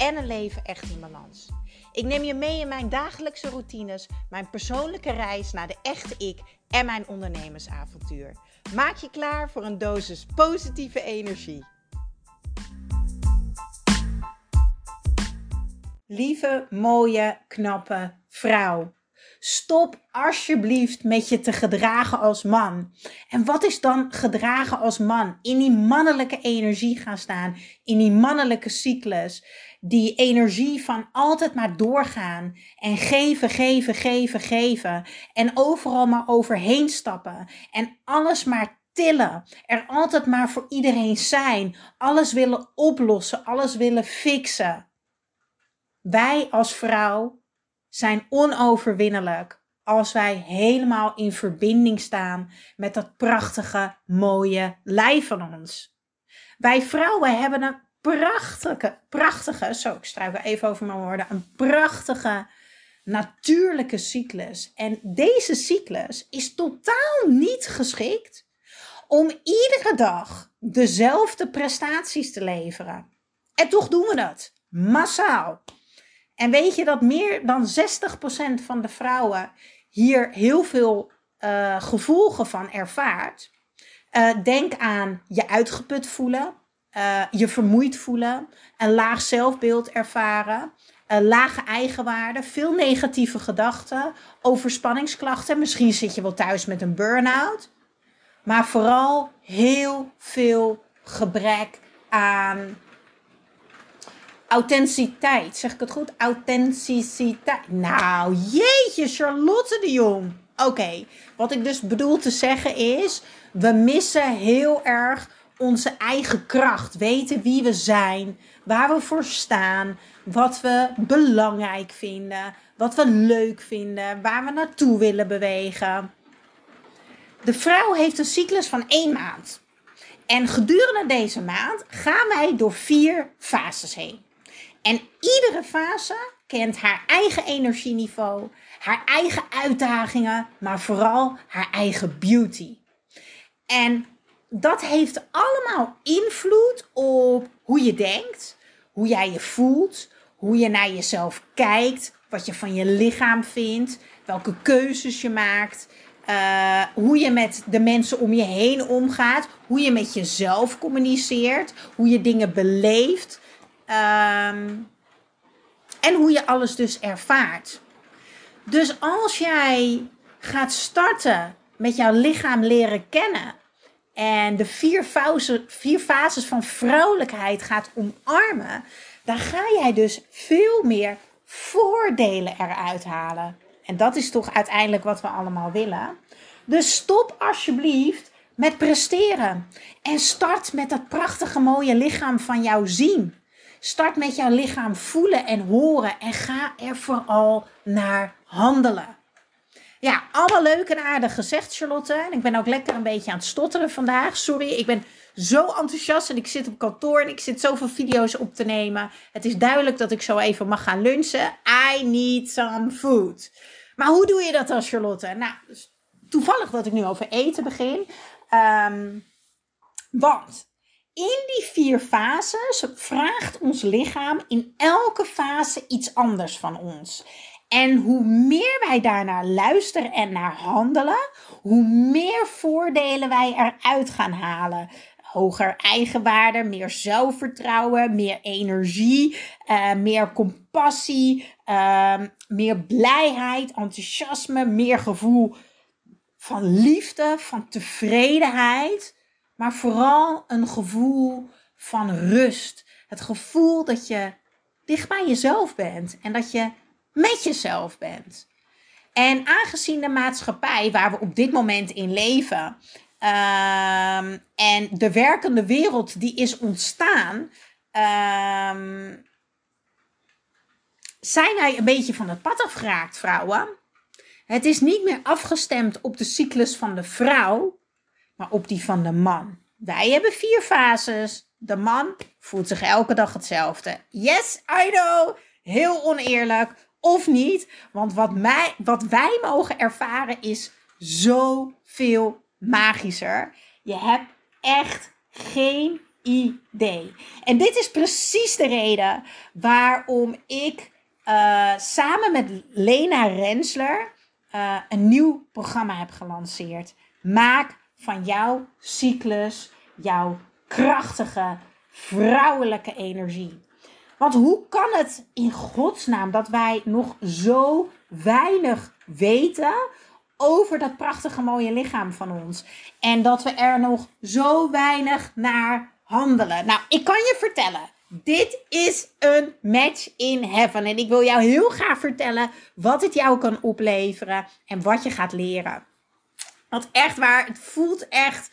en een leven echt in balans. Ik neem je mee in mijn dagelijkse routines, mijn persoonlijke reis naar de echte ik en mijn ondernemersavontuur. Maak je klaar voor een dosis positieve energie. Lieve, mooie, knappe vrouw. Stop alsjeblieft met je te gedragen als man. En wat is dan gedragen als man? In die mannelijke energie gaan staan, in die mannelijke cyclus. Die energie van altijd maar doorgaan. En geven, geven, geven, geven. En overal maar overheen stappen. En alles maar tillen, er altijd maar voor iedereen zijn, alles willen oplossen, alles willen fixen. Wij als vrouw zijn onoverwinnelijk als wij helemaal in verbinding staan met dat prachtige, mooie lijf van ons. Wij vrouwen hebben een prachtige, prachtige, zo ik struikel even over mijn woorden, een prachtige natuurlijke cyclus. En deze cyclus is totaal niet geschikt om iedere dag dezelfde prestaties te leveren. En toch doen we dat, massaal. En weet je dat meer dan 60% van de vrouwen hier heel veel uh, gevolgen van ervaart? Uh, denk aan je uitgeput voelen, uh, je vermoeid voelen, een laag zelfbeeld ervaren, een lage eigenwaarde, veel negatieve gedachten, overspanningsklachten. Misschien zit je wel thuis met een burn-out, maar vooral heel veel gebrek aan authenticiteit. Zeg ik het goed? Authenticiteit. Nou, jeetje, Charlotte de Jong. Oké, wat ik dus bedoel te zeggen is, we missen heel erg onze eigen kracht, weten wie we zijn, waar we voor staan, wat we belangrijk vinden, wat we leuk vinden, waar we naartoe willen bewegen. De vrouw heeft een cyclus van één maand. En gedurende deze maand gaan wij door vier fases heen. En iedere fase kent haar eigen energieniveau, haar eigen uitdagingen, maar vooral haar eigen beauty. En dat heeft allemaal invloed op hoe je denkt, hoe jij je voelt, hoe je naar jezelf kijkt, wat je van je lichaam vindt, welke keuzes je maakt, uh, hoe je met de mensen om je heen omgaat, hoe je met jezelf communiceert, hoe je dingen beleeft um, en hoe je alles dus ervaart. Dus als jij gaat starten met jouw lichaam leren kennen en de vier, vier fases van vrouwelijkheid gaat omarmen, dan ga jij dus veel meer voordelen eruit halen. En dat is toch uiteindelijk wat we allemaal willen. Dus stop alsjeblieft met presteren. En start met dat prachtige mooie lichaam van jou zien. Start met jouw lichaam voelen en horen. En ga er vooral naar handelen. Ja, allemaal leuk en aardig gezegd, Charlotte. En ik ben ook lekker een beetje aan het stotteren vandaag. Sorry, ik ben zo enthousiast en ik zit op kantoor en ik zit zoveel video's op te nemen. Het is duidelijk dat ik zo even mag gaan lunchen. I need some food. Maar hoe doe je dat dan, Charlotte? Nou, dus toevallig dat ik nu over eten begin. Um, want in die vier fases vraagt ons lichaam in elke fase iets anders van ons. En hoe meer wij daarnaar luisteren en naar handelen, hoe meer voordelen wij eruit gaan halen. Hoger eigenwaarde, meer zelfvertrouwen, meer energie, uh, meer compassie, uh, meer blijheid, enthousiasme, meer gevoel van liefde, van tevredenheid, maar vooral een gevoel van rust. Het gevoel dat je dicht bij jezelf bent en dat je met jezelf bent. En aangezien de maatschappij waar we op dit moment in leven um, en de werkende wereld die is ontstaan, um, zijn wij een beetje van het pad afgeraakt, vrouwen. Het is niet meer afgestemd op de cyclus van de vrouw, maar op die van de man. Wij hebben vier fases. De man voelt zich elke dag hetzelfde. Yes, I know. Heel oneerlijk. Of niet. Want wat, mij, wat wij mogen ervaren is zoveel magischer. Je hebt echt geen idee. En dit is precies de reden waarom ik uh, samen met Lena Rensler uh, een nieuw programma heb gelanceerd. Maak van jouw cyclus jouw krachtige vrouwelijke energie. Want hoe kan het in godsnaam dat wij nog zo weinig weten over dat prachtige mooie lichaam van ons? En dat we er nog zo weinig naar handelen. Nou, ik kan je vertellen. Dit is een match in heaven. En ik wil jou heel graag vertellen wat het jou kan opleveren en wat je gaat leren. Want echt waar, het voelt echt.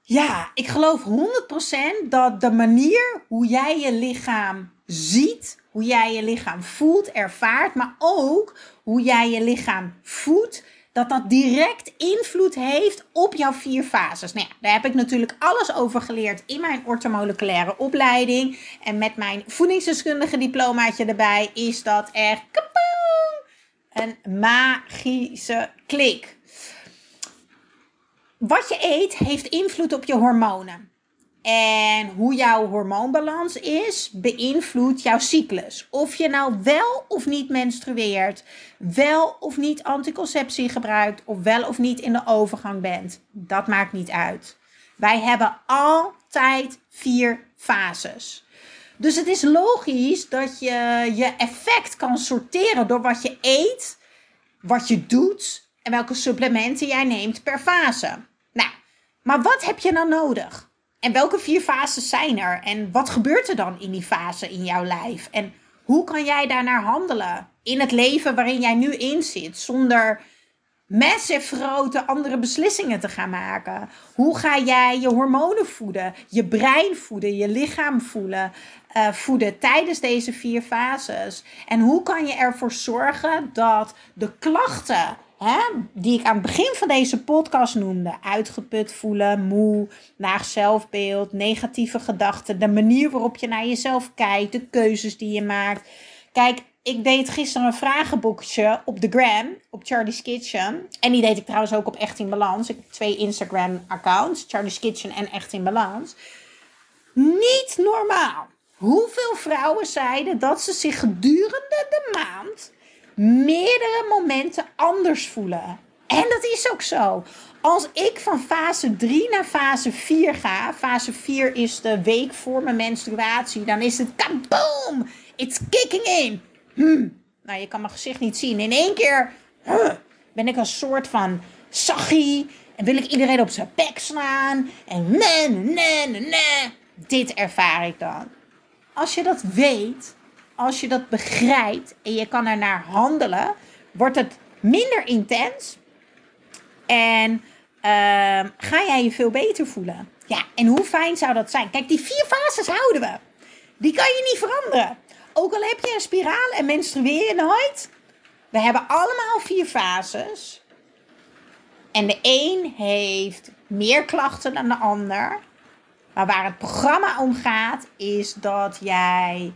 Ja, ik geloof 100% dat de manier hoe jij je lichaam ziet, hoe jij je lichaam voelt, ervaart, maar ook hoe jij je lichaam voedt, dat dat direct invloed heeft op jouw vier fases. Nou ja, daar heb ik natuurlijk alles over geleerd in mijn ortomoleculaire opleiding. En met mijn voedingsdeskundige diplomaatje erbij is dat echt een magische klik. Wat je eet heeft invloed op je hormonen. En hoe jouw hormoonbalans is, beïnvloedt jouw cyclus. Of je nou wel of niet menstrueert, wel of niet anticonceptie gebruikt, of wel of niet in de overgang bent, dat maakt niet uit. Wij hebben altijd vier fases. Dus het is logisch dat je je effect kan sorteren door wat je eet, wat je doet en welke supplementen jij neemt per fase. Maar wat heb je nou nodig? En welke vier fases zijn er? En wat gebeurt er dan in die fase in jouw lijf? En hoe kan jij daarnaar handelen in het leven waarin jij nu in zit, zonder massive grote andere beslissingen te gaan maken? Hoe ga jij je hormonen voeden, je brein voeden, je lichaam voelen, uh, voeden tijdens deze vier fases? En hoe kan je ervoor zorgen dat de klachten die ik aan het begin van deze podcast noemde. Uitgeput voelen, moe, laag zelfbeeld, negatieve gedachten. De manier waarop je naar jezelf kijkt, de keuzes die je maakt. Kijk, ik deed gisteren een vragenboekje op de gram, op Charlie's Kitchen. En die deed ik trouwens ook op Echt in Balans. Ik heb twee Instagram-accounts, Charlie's Kitchen en Echt in Balans. Niet normaal. Hoeveel vrouwen zeiden dat ze zich gedurende de maand meerdere momenten anders voelen. En dat is ook zo. Als ik van fase 3 naar fase 4 ga, fase 4 is de week voor mijn menstruatie, dan is het kaboom! It's kicking in. Hm. Nou, je kan mijn gezicht niet zien. In één keer ben ik een soort van saggie en wil ik iedereen op zijn bek slaan. En nee, nee, nee. Dit ervaar ik dan. Als je dat weet, als je dat begrijpt en je kan er naar handelen, wordt het minder intens. En ehm, ga jij je veel beter voelen. Ja, en hoe fijn zou dat zijn? Kijk, die vier fases houden we. Die kan je niet veranderen. Ook al heb je een spiraal en menstrueer je nooit. We hebben allemaal vier fases. En de een heeft meer klachten dan de ander. Maar waar het programma om gaat, is dat jij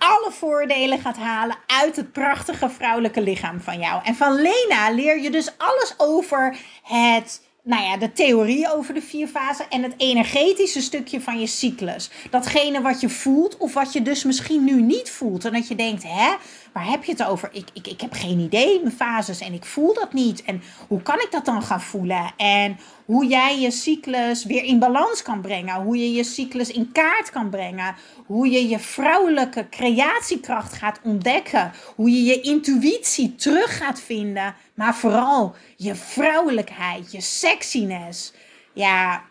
alle voordelen gaat halen uit het prachtige vrouwelijke lichaam van jou. En van Lena leer je dus alles over het nou ja, de theorie over de vier fasen en het energetische stukje van je cyclus. Datgene wat je voelt of wat je dus misschien nu niet voelt. En dat je denkt, hè, waar heb je het over? Ik, ik, ik heb geen idee, mijn fases en ik voel dat niet. En hoe kan ik dat dan gaan voelen? En hoe jij je cyclus weer in balans kan brengen. Hoe je je cyclus in kaart kan brengen. Hoe je je vrouwelijke creatiekracht gaat ontdekken. Hoe je je intuïtie terug gaat vinden. Maar vooral je vrouwelijkheid, je sexiness. Ja,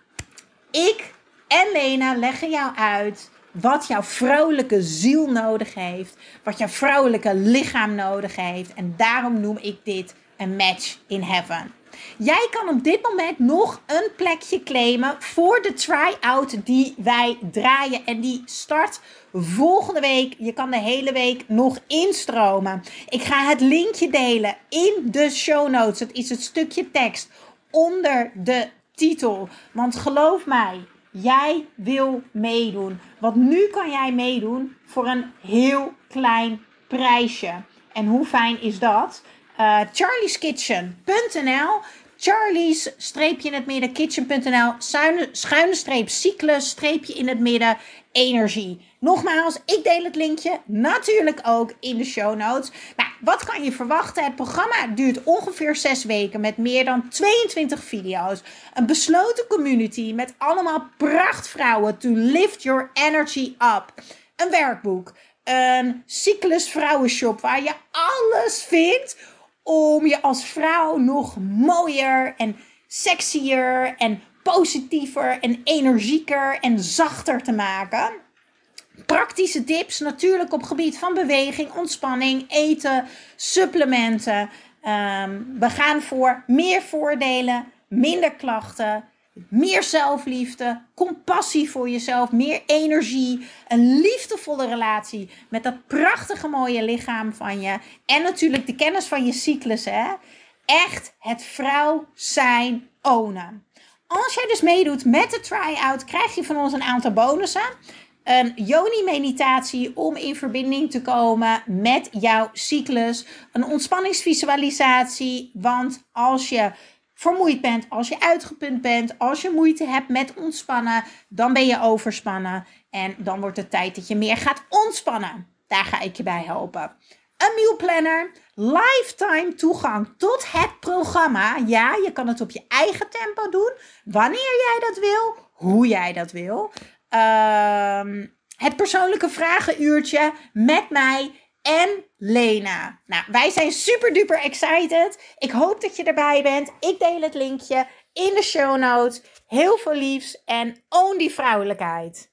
ik en Lena leggen jou uit wat jouw vrouwelijke ziel nodig heeft. Wat jouw vrouwelijke lichaam nodig heeft. En daarom noem ik dit a match in heaven. Jij kan op dit moment nog een plekje claimen voor de try-out die wij draaien. En die start volgende week. Je kan de hele week nog instromen. Ik ga het linkje delen in de show notes. Het is het stukje tekst onder de titel. Want geloof mij, jij wil meedoen. Want nu kan jij meedoen voor een heel klein prijsje. En hoe fijn is dat? Uh, charlieskitchen.nl Charlie's streepje in het midden, kitchen.nl, schuine streep, cyclus, streepje in het midden, energie. Nogmaals, ik deel het linkje natuurlijk ook in de show notes. Nou, wat kan je verwachten? Het programma duurt ongeveer 6 weken met meer dan 22 video's. Een besloten community met allemaal prachtvrouwen to lift your energy up. Een werkboek, een cyclus vrouwenshop waar je alles vindt om je als vrouw nog mooier en sexier en positiever en energieker en zachter te maken. Praktische tips natuurlijk op gebied van beweging, ontspanning, eten, supplementen. Ehm, we gaan voor meer voordelen, minder klachten, meer zelfliefde, compassie voor jezelf, meer energie, een liefdevolle relatie met dat prachtige mooie lichaam van je en natuurlijk de kennis van je cyclus, hè? Echt het vrouw zijn ownen. Als jij dus meedoet met de try-out, krijg je van ons een aantal bonussen. Een yoni-meditatie om in verbinding te komen met jouw cyclus. Een ontspanningsvisualisatie, want als je vermoeid bent, als je uitgeput bent, als je moeite hebt met ontspannen, dan ben je overspannen. En dan wordt het tijd dat je meer gaat ontspannen. Daar ga ik je bij helpen. Een mealplanner, lifetime toegang tot het programma. Ja, je kan het op je eigen tempo doen, wanneer jij dat wil, hoe jij dat wil. Ehm, het persoonlijke vragenuurtje met mij en Lena. Nou, wij zijn super duper excited. Ik hoop dat je erbij bent. Ik deel het linkje in de show notes. Heel veel liefs en own die vrouwelijkheid.